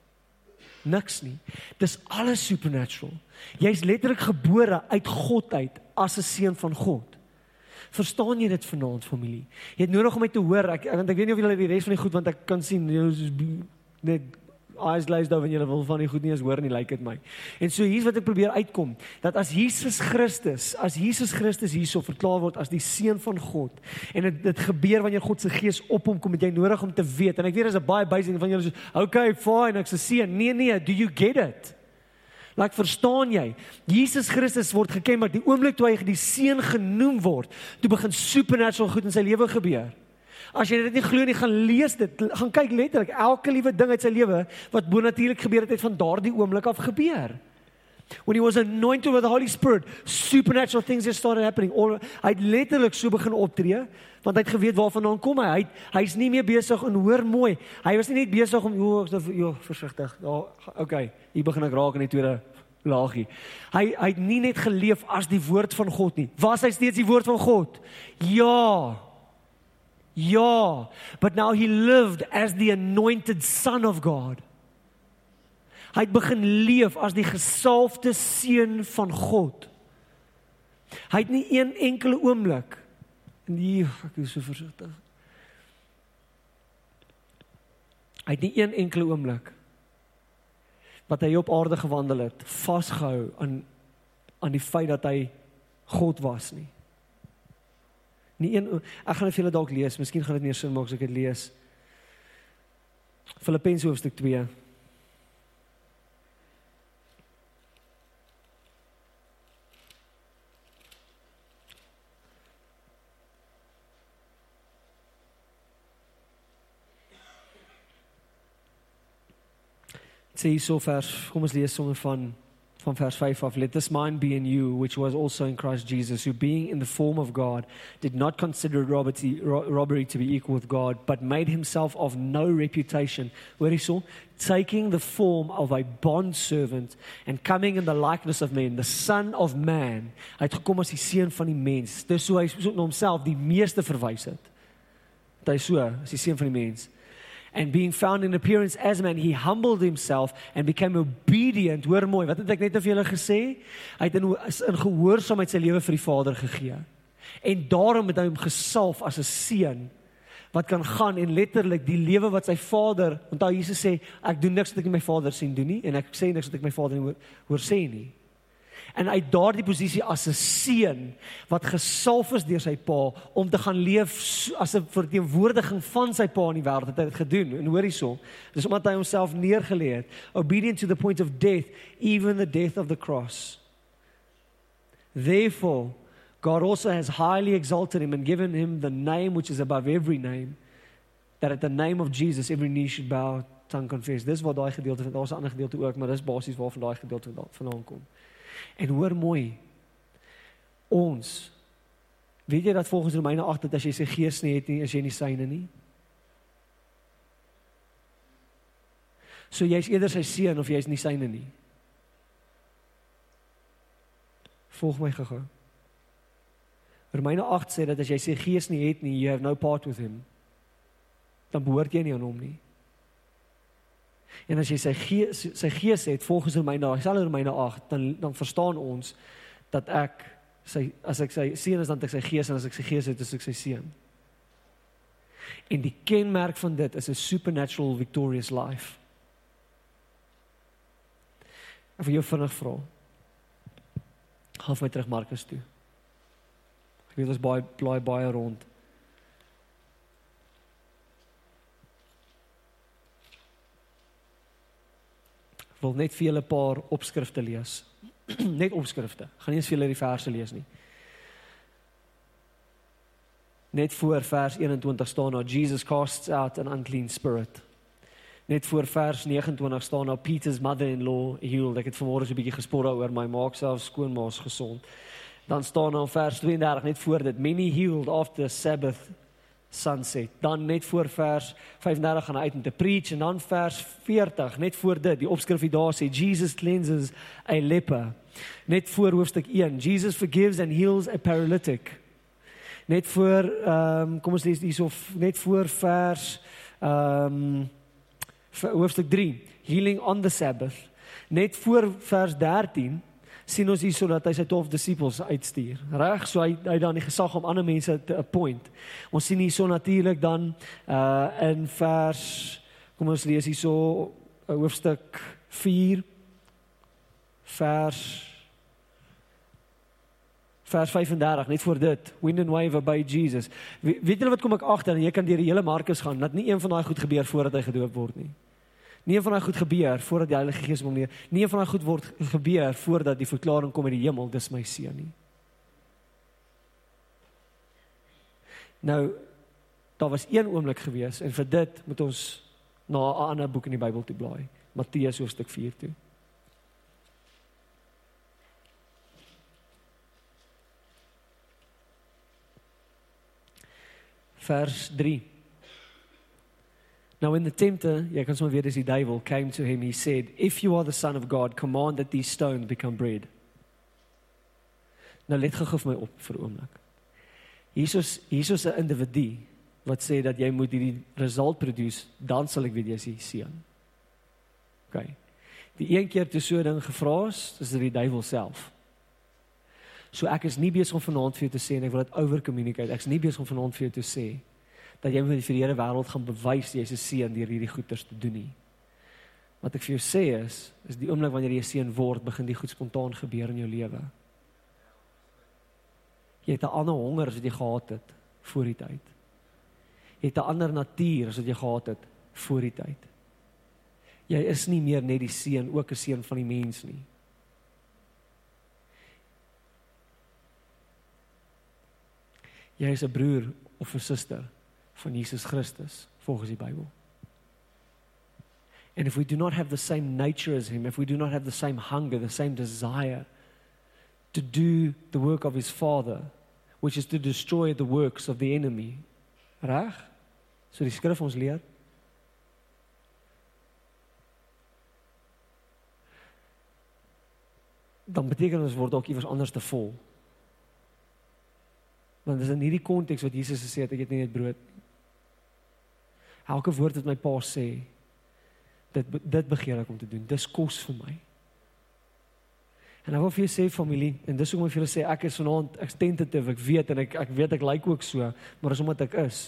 Speaker 2: Niks nie. Dis alles supernatural. Jy's letterlik gebore uit God uit as 'n seun van God. Verstaan jy dit vanaand familie? Jy het nodig om my te hoor. Ek want ek weet nie of julle die res van die goed want ek kan sien jy is net eyes glazed over en jy wil van die goed nie eens hoor nie, lyk like dit my. En so hier's wat ek probeer uitkom, dat as Jesus Christus, as Jesus Christus hierso verklaar word as die seun van God en dit dit gebeur wanneer God se gees op hom kom, het jy nodig om te weet. En ek weet daar's 'n baie basic van julle sê, "Okay, fine, ek's 'n seun." Nee, nee, do you get it? Like verstaan jy? Jesus Christus word geken maar die oomblik toe hy die seun genoem word, toe begin supernatural goed in sy lewe gebeur. As jy dit nie glo nie, gaan lees dit. Gaan kyk letterlik elke liewe ding uit sy lewe wat bonatuurlik gebeur het, het van daardie oomblik af gebeur. When he was anointed with the Holy Spirit, supernatural things had started happening. All hy het letterlik so begin optree want hy het geweet waarvan hy kom. Hy hy's nie meer besig en hoor mooi. Hy was nie net besig om o, jo, versigtig. Ja, okay. Hier begin ek raak in die tweede laagie. Hy hy het nie net geleef as die woord van God nie. Was hy steeds die woord van God? Ja. Ja, but now he lived as the anointed son of God. Hy het begin leef as die gesalfde seun van God. Hy het nie een enkele oomblik nee, ek is so versigtig. Hy het nie een enkele oomblik wat hy op aarde gewandel het vasgehou aan aan die feit dat hy God was nie. Nie een ek gaan dit vir julle dalk lees. Miskien gaan dit meer sin maak as ek dit lees. Filippense hoofstuk 2. Sê so vers, kom ons lees sommer van van vers 5 af let this mind be in you which was also in Christ Jesus who being in the form of God did not consider robbery to be equal with God but made himself of no reputation. Where he saw? Taking the form of a bond servant and coming in the likeness of men the son of man. Hy het gekom as die seun van die mens. Dis so hy so na homself die meeste verwys het. Hy so as die seun van die mens and being found in appearance as man he humbled himself and became obedient. Hoor mooi wat het ek net vir julle gesê? Hy het in, in gehoorsaamheid sy lewe vir die Vader gegee. En daarom het hy hom gesalf as 'n seun wat kan gaan en letterlik die lewe wat sy Vader onthou Jesus sê ek doen niks wat ek my Vader sien doen nie en ek sê niks wat ek my Vader hoor, hoor sê nie en uit daardie posisie as 'n seun wat gesalf is deur sy pa om te gaan leef as 'n verteenwoordiging van sy pa in die wêreld het hy dit gedoen. En hoor hierso dis omdat hy homself neergelê het. Obedient to the point of death even the death of the cross. Therefore God also has highly exalted him and given him the name which is above every name that at the name of Jesus every knee should bow tongue confess. Dis wat daai gedeelte daar's 'n ander gedeelte ook maar dis basies waarvan daai gedeelte vandaan kom En hoor mooi. Ons weet jy dat volgens Romeine 8 dat as jy sy gees nie het nie, is jy nie syne nie. So jy's eerder sy seun of jy's nie syne nie. Volg my gou-gou. Romeine 8 sê dat as jy sy gees nie het nie, you have no part with him. Dan behoort jy nie aan hom nie. En as jy sy gees sy gees het volgens Romeine, selfs Romeine 8, dan dan verstaan ons dat ek sy as ek sy seun is dan ek sy gees en as ek sy gees het is ek sy seun. En die kenmerk van dit is 'n supernatural victorious life. Of jy vinnig vra. Gaan my terug Markus toe. Ek weet ons baie blaai baie rond. Wil net vir julle 'n paar opskrifte lees. net opskrifte. Gaan nie eens vir julle die verse lees nie. Net voor vers 21 staan daar Jesus casts out an unclean spirit. Net voor vers 29 staan daar Peter's mother-in-law healed. Ek het vanmôre so 'n bietjie gespoor daaroor my maak self skoonmaas gesond. Dan staan daar in vers 32 net voor dit many healed after Sabbath sunset. Dan net voor vers 35 gaan hy uit om te preach en dan vers 40 net voor dit die opskrif hier daar sê Jesus cleanses a leper. Net voor hoofstuk 1 Jesus forgives and heals a paralytic. Net voor ehm um, kom ons lees hierso net voor vers ehm um, hoofstuk 3 healing on the sabbath. Net voor vers 13 sien ons hier sodat hy sy 12 disippels uitstuur. Reg, so hy hy dan die gesag om ander mense te appoint. Ons sien hierso natuurlik dan uh in vers kom ons lees hierso uh, hoofstuk 4 vers vers 35 net voor dit wind and wave by Jesus. We, weet julle wat kom ek agter en jy kan deur die hele Markus gaan dat nie een van daai goed gebeur voordat hy gedoop word nie. Nie van daai goed gebeur voordat die Heilige Gees hom. Nie een van daai goed word gebeur voordat die verklaring kom uit die hemel, dis my seun nie. Nou daar was een oomblik gewees en vir dit moet ons na 'n ander boek in die Bybel toe blaai. Matteus hoofstuk 4 toe. Vers 3 Now, when the tempter, jy kan sommer weer dis die duiwel, came to him, he said, If you are the Son of God, command that these stones become bread. Nou let gou vir my op vir 'n oomblik. Jesus Jesus 'n individu wat sê dat jy moet hierdie result produce, dan sal ek weet jy is die seun. OK. Die een keer toe so ding gevra is, is dit die duiwel self. So ek is nie besig om vanaand vir jou te sê en ek wil dit over communicate. Ek is nie besig om vanaand vir jou te sê dat jy met die hele wêreld gaan bewys jy's 'n seun deur hierdie goeters te doen nie. Wat ek vir jou sê is, is die oomblik wanneer jy 'n seun word, begin die goed spontaan gebeur in jou lewe. Jy het 'n ander honger as wat jy gehad het voor die tyd. Jy het 'n ander natuur as wat jy gehad het voor die tyd. Jy is nie meer net die seun, ook 'n seun van die mens nie. Jy is 'n broer of 'n suster van Jesus Christus volgens die Bybel. And if we do not have the same nature as him, if we do not have the same hunger, the same desire to do the work of his father, which is to destroy the works of the enemy. Reg? So die skrif ons leer. Dan beteken ons word dalk iewers anders te vol. Want dis in hierdie konteks wat Jesus gesê het ek het nie net brood elke woord wat my pa sê dit dit begeer ek om te doen dis kos vir my en ek wil vir julle sê familie en dis hoekom ek vir julle sê ek is vanaand ek tentative ek weet en ek ek weet ek lyk ook so maar dis omdat ek is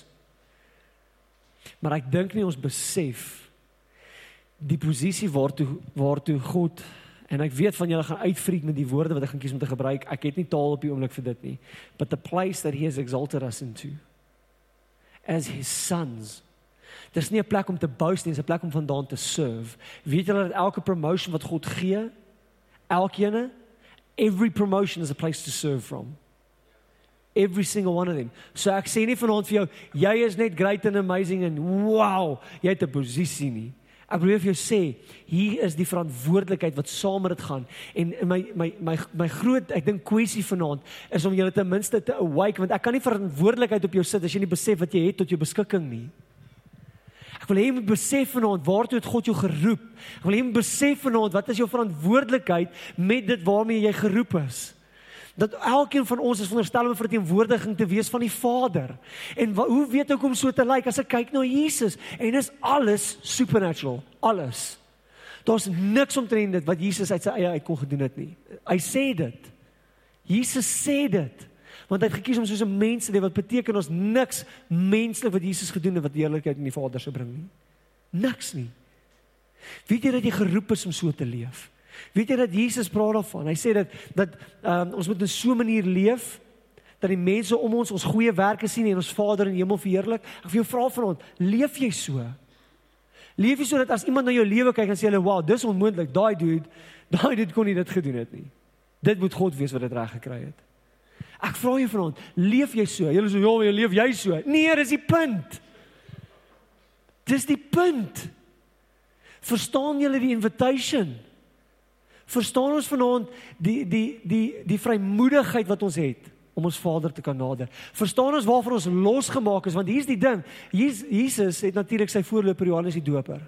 Speaker 2: maar ek dink nie ons besef die posisie waartoe waartoe God En ek weet van julle gaan uitfriek met die woorde wat ek gaan kies om te gebruik. Ek het nie taal op die oomblik vir dit nie. But the place that he has exalted us into as his sons. Dis nie 'n plek om te boast nie, dis 'n plek om vandaan te serve. Weet julle dat elke promotion wat God gee, elkene, every promotion is a place to serve from. Every single one of them. So ek sê nie vanaand vir jou, jy is net great and amazing and wow, jy het 'n posisie nie. Ek probeer vir jou sê, hier is die verantwoordelikheid wat saam met dit gaan. En my my my my groot, ek dink kwessie vanaand is om julle ten minste te awake want ek kan nie verantwoordelikheid op jou sit as jy nie besef wat jy het tot jou beskikking nie. Ek wil hê jy moet besef vanaand waartoe het God jou geroep. Ek wil hê jy moet besef vanaand wat is jou verantwoordelikheid met dit waarmee jy geroep is dat elkeen van ons is veronderstel om 'n verteenwoordiging te wees van die Vader. En wa, hoe weet ek om so te lyk as ek kyk na Jesus en is alles supernatural, alles. Daar's niks omtrent dit wat Jesus uit sy eie uit kon gedoen het nie. Hy sê dit. Jesus sê dit. Want hy het gekies om soos 'n mens te leef wat beteken ons niks menslik wat Jesus gedoen het wat heerlikheid in die Vader se bring nie. Niks nie. Weet jy dat jy geroep is om so te leef? Weet jy dat Jesus praat daarvan? Hy sê dat dat um, ons moet in so 'n manier leef dat die mense om ons ons goeie werke sien en ons Vader in die hemel verheerlik. Ek wil jou vra vanaand, leef jy so? Leef jy so dat as iemand na jou lewe kyk en sê hulle, "Wow, dis onmoontlik. Daai dude, daai dude kon nie dit gedoen het nie." Dit moet God wees wat dit reg gekry het. Ek vra jou vanaand, leef jy so? Jy sê, "Ja, jy leef jy so?" Nee, dis die punt. Dis die punt. Verstaan julle die invitation? Verstaan ons vanaand die die die die vrymoedigheid wat ons het om ons Vader te kan nader. Verstaan ons waarvoor ons losgemaak is want hier's die ding. Jesus Jesus het natuurlik sy voorloper Johannes die Doper.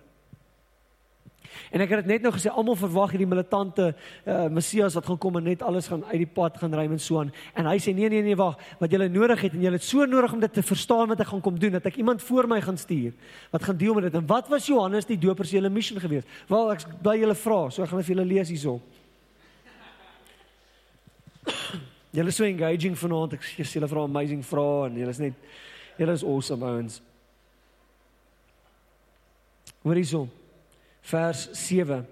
Speaker 2: En ek het dit net nou gesê almal verwag hierdie militante uh, Messias wat gaan kom en net alles gaan uit die pad gaan ruim en so aan. En hy sê nee nee nee wag, wat jy nodig het en jy het so nodig om dit te verstaan wat ek gaan kom doen dat ek iemand voor my gaan stuur wat gaan deel met dit. En wat was Johannes die Doper se hele missie gewees? Wel ek bly julle vra, so ek gaan vir julle lees hierso. Julle is so engaging vanaand. Ek sê julle vra amazing vrae en julle is net julle is awesome ouens. Hoor hierso verse 7.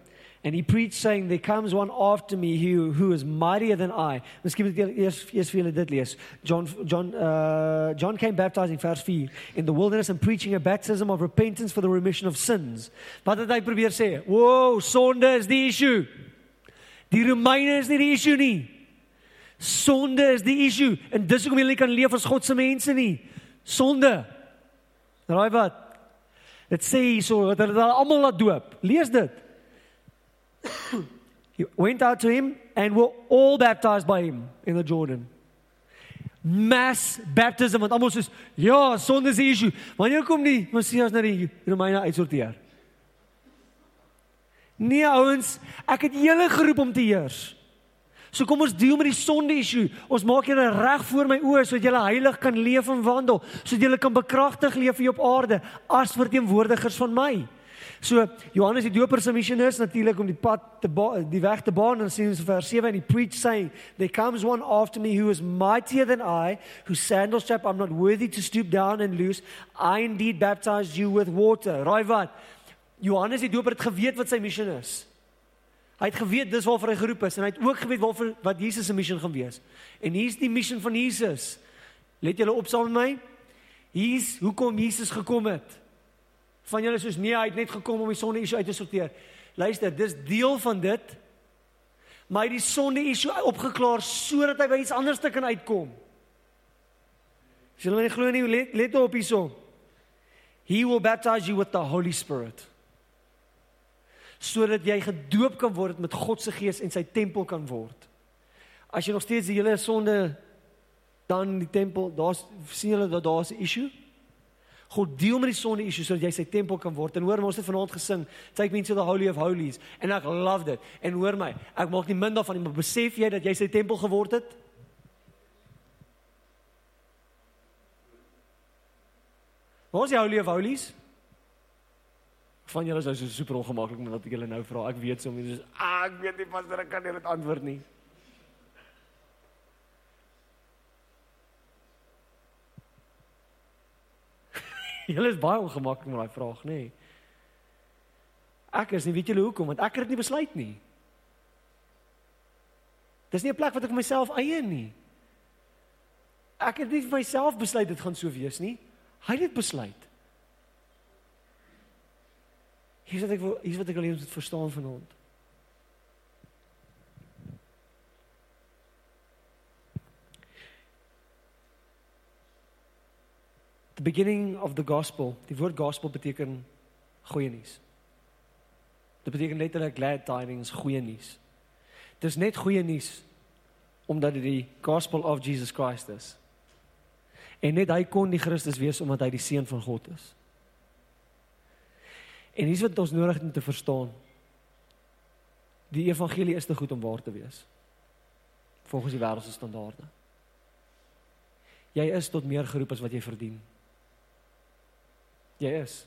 Speaker 2: And he preached saying there comes one after me who who is mightier than I. Miskien moet ek eers eers vir julle dit lees. John John uh John came baptizing verse 4 in the wilderness and preaching a baptism of repentance for the remission of sins. Wat het hy probeer sê? Wow, sonde is die issue. Die Romeine is nie die issue nie. Sonde is die issue en dis hoekom jy nie kan leef as God se mense nie. Sonde. Raai wat? Dit sê hierso dat hulle almal laat doop. Lees dit. He went out to him and were all baptized by him in the Jordan. Mass baptism want almal sê ja, sonde is die issue. Wanneer kom die Messias na die Romeine uitsorteer? Nee ouens, ek het julle geroep om te heers. So kom ons deel met die sonde issue. Ons maak julle reg voor my oë sodat julle heilig kan leef en wandel, sodat julle kan bekragtig leef hier op aarde as verteenwoordigers van my. So Johannes die Doper se missie is natuurlik om die pad te die weg te baan en sien ons vers 7 en he preach saying there comes one after me who is mightier than I whose sandals strap I'm not worthy to stoop down and loose I indeed baptize you with water. Raai wat? Johannes die Doper het geweet wat sy missie is. Hy het geweet dis waarvoor hy geroep is en hy het ook geweet waarvoor wat Jesus se missie gaan wees. En hier's die missie van Jesus. Let julle op saam met my. Hier's hoekom Jesus gekom het. Van julle soos nee, hy het net gekom om die sonde issue uit te sorteer. Luister, dis deel van dit. Maar hy het die sonde issue opgeklaar sodat hy by iets anders te kan uitkom. As julle my glo nie, let, let op hierso. He will baptize you with the Holy Spirit sodat jy gedoop kan word met God se gees en sy tempel kan word. As jy nog steeds die hele sonde dan die tempel, daar's sien julle dat daar's 'n issue. God deel met die sonde issue sodat jy sy tempel kan word. En hoor ons het vanaand gesing, take me to the holy of holies en ek love dit. En hoor my, ek maak nie min daarvan nie, maar besef jy dat jy sy tempel geword het? Waar is die holy of holies? Van julle is so super ongemaklik met wat ek julle nou vra. Ek weet sommer dis ah, ek weet nie pastor ek kan nie dit antwoord nie. julle is baie ongemaklik met daai vraag, nê? Ek is nie weet julle hoekom want ek het dit nie besluit nie. Dis nie 'n plek wat ek myself eie nie. Ek het nie vir myself besluit dit gaan so wees nie. Hy het dit besluit. Hier is wat ek wil hier is wat ek ons moet verstaan vanaand. The beginning of the gospel. Die woord gospel beteken goeie nuus. Dit beteken letterlik glad tidings, goeie nuus. Dis net goeie nuus omdat dit die gospel of Jesus Christ is. En net hy kon die Christus wees omdat hy die seun van God is. En hier's wat ons nodig het om te verstaan. Die evangelie is te goed om waar te wees. Volgens die wêreldse standaarde. Jy is tot meer geroep as wat jy verdien. Jy is.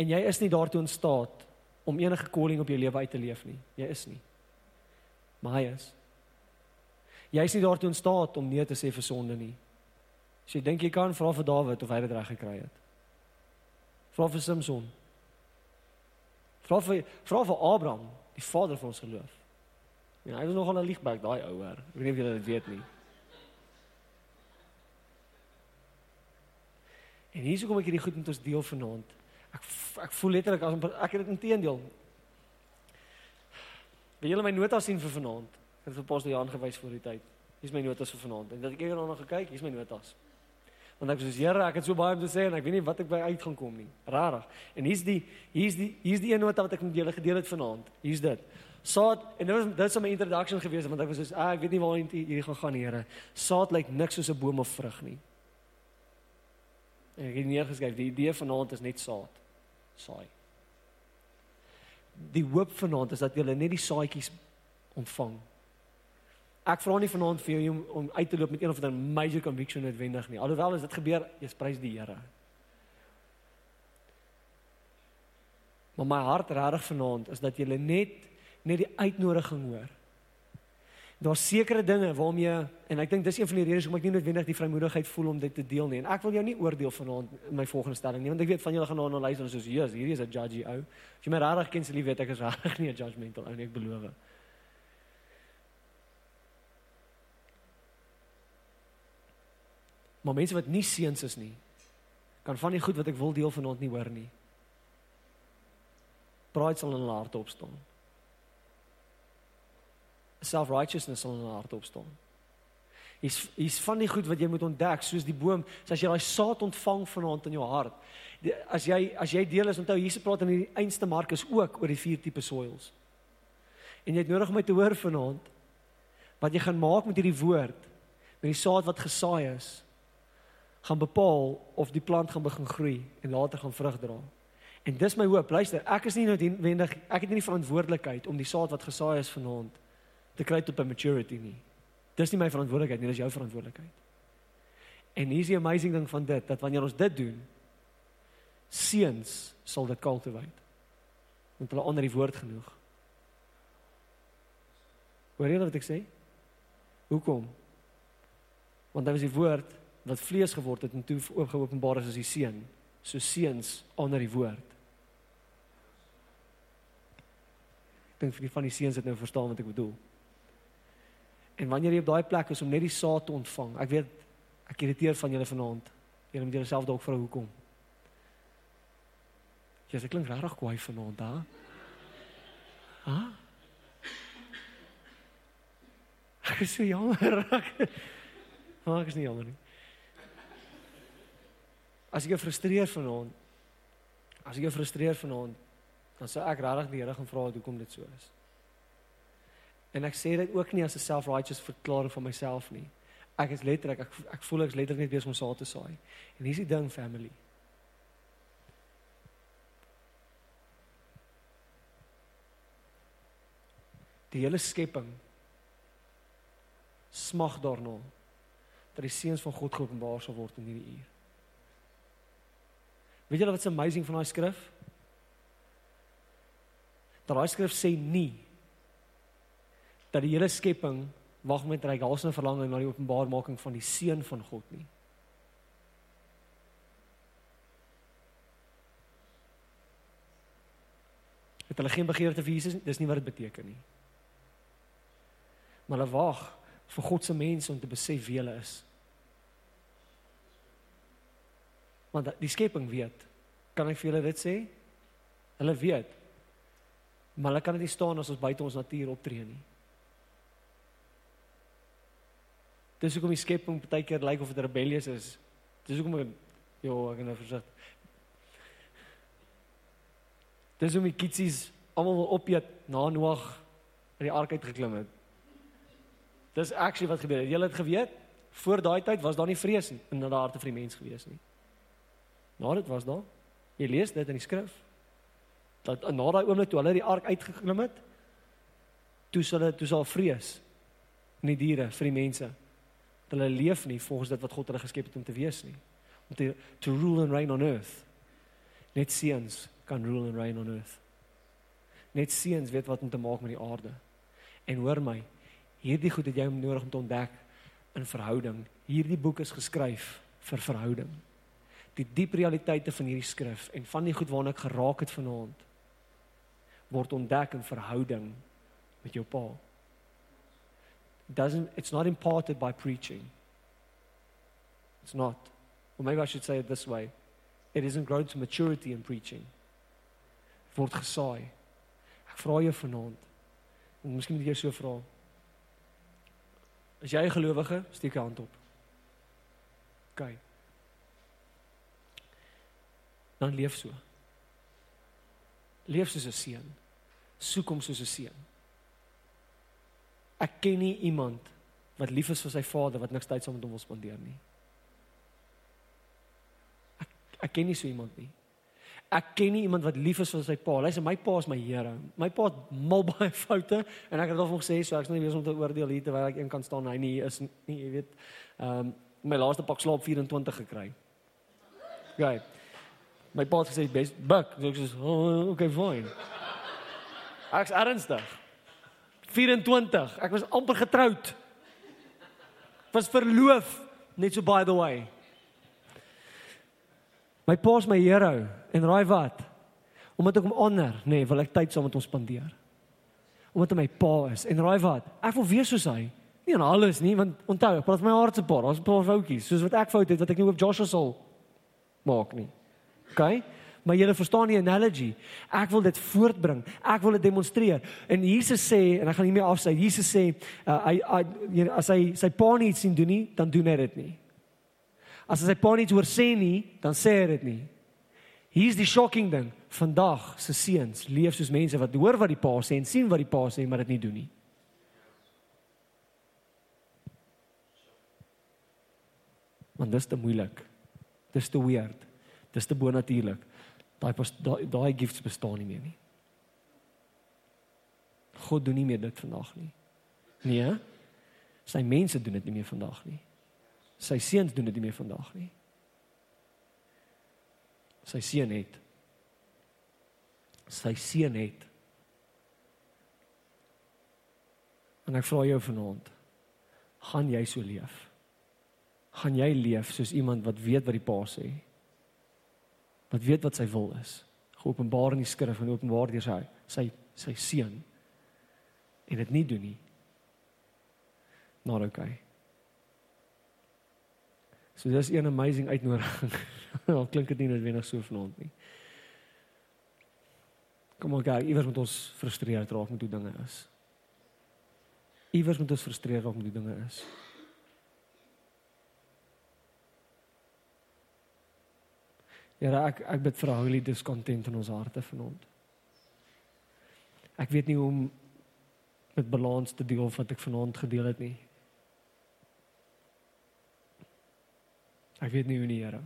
Speaker 2: En jy is nie daartoe in staat om enige calling op jou lewe uit te leef nie. Jy is nie. Maar hy is. Jy is nie daartoe in staat om nee te sê vir sonde nie. As jy dink jy kan vra vir Dawid of hy dit reg gekry het. Vra vir Samson. Vra vir vra vir Abraham, die vader van ons geloof. Ja, hy was nogal 'n liegbek daai ouer. Ek weet nie of julle dit weet nie. En hierso kom ek hierdie goed met ons deel vanaand. Ek ek voel letterlik as ek het dit inteendeel. Wil julle my notas sien vir vanaand? Ek het vir Pastor Jan gewys voor die tyd. Hier's my notas vir vanaand. En dat ek eendag nog gekyk, hier's my notas. Want ek sê, "Here, ek het so baie om te sê en ek weet nie wat ek by uit gaan kom nie." Rarig. En hier's die hier's die hier's die een nota wat ek met julle gedeel het vanaand. Hier's dit. Saad en dit was dit was my introduction geweest want ek was so, "Ah, ek weet nie waar hierdie gaan gaan, Here." Saad lyk niks soos 'n boom of vrug nie. En ek het neergeskryf, die idee vanaand is net saad saai. Die hoop vanaand is dat jy net die saadjies ontvang. Ek vra nie vanaand vir jou om, om uit te loop met een of ander major conviction noodwendig nie. Alhoewel as dit gebeur, jy prys die Here. Maar my hart regtig vanaand is dat jy net net die uitnodiging hoor daar's sekere dinge waarom jy en ek dink dis een van die redes hoekom ek nie noodwendig die vrymoedigheid voel om dit te deel nie. En ek wil jou nie oordeel vanaand in my volgende stelling nie, want ek weet van julle gaan daarna luister en soos Jesus, hierdie is 'n judgy ou. As jy my regtig ken, sal jy weet ek is regtig nie 'n judgmental ou nie, ek beloof. Maar mense wat nie seuns is nie, kan van die goed wat ek wil deel vanaand nie hoor nie. Pride sal in hulle harte opstaan self-righteousness sal in haar hart opstaan. Hier's hier's van die goed wat jy moet ontdek, soos die boom, so as jy daai saad ontvang vanaand in jou hart. Die, as jy as jy deel is onthou Jesus praat in die einste Markus ook oor die vier tipe soils. En jy het nodig om my te hoor vanaand wat jy gaan maak met hierdie woord, met die saad wat gesaai is, gaan bepaal of die plant gaan begin groei en later gaan vrug dra. En dis my hoop. Luister, ek is nie noodwendig ek het nie die verantwoordelikheid om die saad wat gesaai is vanaand te kry tot by maturity nie. Dis nie my verantwoordelikheid nie, dis jou verantwoordelikheid. En hier is die amazing ding van dit dat wanneer ons dit doen, seuns sal dit cultivate. Want hulle onder die woord genoeg. Hoor jy wat ek sê? Hoekom? Want dit was die woord wat vlees geword het en toe oopgeopenbaar is as die seun. So seuns onder die woord. Ek dink vir die van die seuns het nou verstaan wat ek bedoel. En wanneer jy op daai plek is om net die saad te ontvang. Ek weet ek irriteer van julle vanaand. Julle moet jouself dalk vra hoekom. Jy sê klink regtig kwaai vanaand, da? Ha? Ek is so jammer. Maar ek is nie jammer nie. As ek jou frustreer vanaand, as ek jou frustreer vanaand, dan sou ek regtig die Here gaan vra hoekom dit so is. En ek sê dit ook nie as 'n self-righteous verklaring van myself nie. Ek is letterlik ek ek voel ek is letterlik net besig om saad te saai. En hier's die ding family. Die hele skepping smag daarna dat die seuns van God geopenbaar sal word in hierdie uur. Weet julle wat's amazing van daai skrif? Daai skrif sê nie dat die hele skepping wag met reik halsne verlanging na die openbaarmaking van die seun van God nie. Het hulle geen begeerte vir Jesus nie? Dis nie wat dit beteken nie. Maar hulle wag vir God se mense om te besef wie hulle is. Want die skepping weet. Kan ek vir julle dit sê? Hulle weet. Maar hulle kan dit nie staan as ons buite ons natuur optree nie. Dis hoekom die skepping baie keer lyk of dit rebellious is. Dis hoekom ek ja, ek nou versigtig. Dis hoe my kietsies almal wil opeet na Noag uit die ark uit geklim het. Dis actually wat gebeur het. Julle het geweet, voor daai tyd was daar nie vrees in in die harte vir die mens gewees nie. Na dit was daar. Jy lees dit in die skrif. Dat na daai oomblik toe hulle die ark uitgeklim het, toe hulle toe sal vrees in die diere vir die mense. Dat hulle leef nie volgens dit wat God hulle geskep het om te wees nie. Om te to rule and reign on earth. Net seuns kan rule and reign on earth. Net seuns weet wat om te maak met die aarde. En hoor my, hierdie goed het jy nodig om te ontdek in verhouding. Hierdie boek is geskryf vir verhouding. Die diep realiteite van hierdie skrif en van die goed waarna ek geraak het vanaand word ontdek in verhouding met jou pa. It doesn't it's not imparted by preaching. It's not. Or maybe I should say it this way. It isn't grown to maturity in preaching. Word gesaai. Ek vra jou vanaand. En miskien moet jy so vra. As jy 'n gelowige, steek jou hand op. OK. Dan leef so. Leef soos 'n seun. Soek hom soos 'n seun. Ek ken nie iemand wat lief is vir sy vader wat niks tyd saam met hom wil spandeer nie. Ek ek ken nie so iemand nie. Ek ken nie iemand wat lief is vir sy pa. Hy sê my pa is my Here. My pa het mal baie foute en ek het al gesê so ek's nie besig om te oordeel hier terwyl ek een kan staan hy nie is nie, jy weet. Ehm um, my laaste pak slaap 24 gekry. Gaan. My pa het gesê best buck. So ek sê oh, okay fine. Ek's ernstig. 24. Ek was amper getroud. Was verloof net so by the way. My pa is my hero en raai wat? Omdat ek hom honor, nê, nee, wil ek tyd saam met hom spandeer. Omdat hy my pa is en raai wat? Ek wil wees soos hy. Nie aan alles nie, want onthou, ek praat my hart se pa, daar's 'n paar foutjies, soos wat ek fout het wat ek nie op Joshua sal maak nie. OK? Maar jy verstaan die analogy. Ek wil dit voortbring. Ek wil dit demonstreer. En Jesus sê en ek gaan hiermee afsluit. Jesus sê uh, hy, hy as hy sy pa nie iets sien doen nie, dan doen hy dit nie. As hy sy pa nie hoor sê nie, dan sê hy dit nie. Hier's die shocking ding. Vandag se seuns leef soos mense wat hoor wat die pa sê en sien wat die pa sê, maar dit nie doen nie. Want dis te moeilik. Dis te weird. Dis te bonatuurlik. Daai daai daai gifts bestaan nie meer nie. God doen nie meer dit vandag nie. Nee. Sy mense doen dit nie meer vandag nie. Sy seuns doen dit nie meer vandag nie. Sy seun het. Sy seun het. En ek vra jou vanaand, gaan jy so leef? Gaan jy leef soos iemand wat weet wat die Pa sê? Wat weet wat sy wil is? Geopenbaar in die skrif en openbaar deur sy sy sy seun. En dit nie doen nie. Not okay. So dis 'n amazing uitnodiging. Al klink dit nie noodwendig so vanaand nie. Kom ons kyk, iewers moet ons frustreerd raak met hoe dinge is. Iewers moet ons frustreerd raak met hoe dinge is. Ja, ek ek bid vir holy discontent in ons harte vanaand. Ek weet nie hoe om met balans te deel wat ek vanaand gedeel het nie. Ek weet nie hoe nie, Here.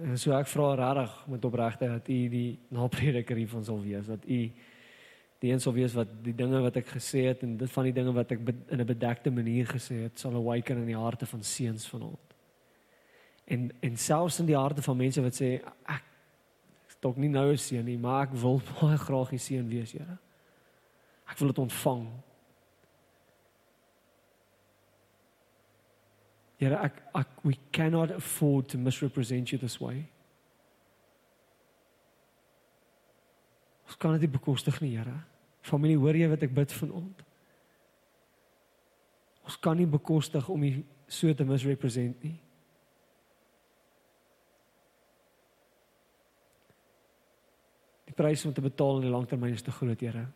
Speaker 2: En so ek vra regtig met opregtheid dat U die naprediker hiervan sal wees, dat U die een sal wees wat die dinge wat ek gesê het en dit van die dinge wat ek in 'n bedekte manier gesê het, sal awaken in die harte van seuns vanaand. En en selfs in die harte van mense wat sê ek dalk nie nou 'n seun nie, maar ek wil baie graag 'n seun wees, Here. Ek wil dit ontvang. Here ek ek we cannot afford to misrepresent you this way. Ons kan dit bekostig nie, Here. Familie, hoor jy wat ek bid vanaand? Ons kan nie bekostig om U so te misrepresent nie. Prys om te betaal in die langtermyn is te groot, Here.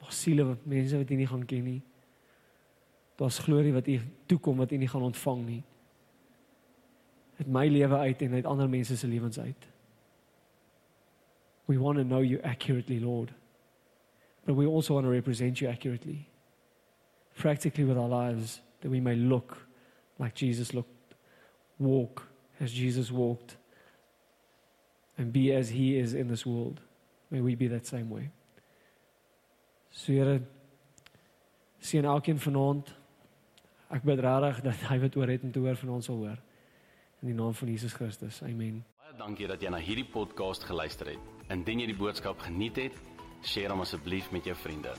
Speaker 2: Daar's siele wat mense wat U nie gaan ken nie. Daar's glorie wat U toekom wat U nie gaan ontvang nie. Uit my lewe uit en uit ander mense se lewens uit. We want to know you accurately, Lord. But we also want to represent you accurately. Practically with our lives, that we may look like Jesus looked, walk as Jesus walked, and be as he is in this world. May we be that same way. So Here, sien elkeen vanaand. Ek bid regtig dat hy wat oor het om te hoor van ons sal hoor. In die naam van Jesus Christus. Amen.
Speaker 1: Baie dankie dat jy na hierdie podcast geluister het. Indien jy die boodskap geniet het, deel hom asseblief met jou vriende.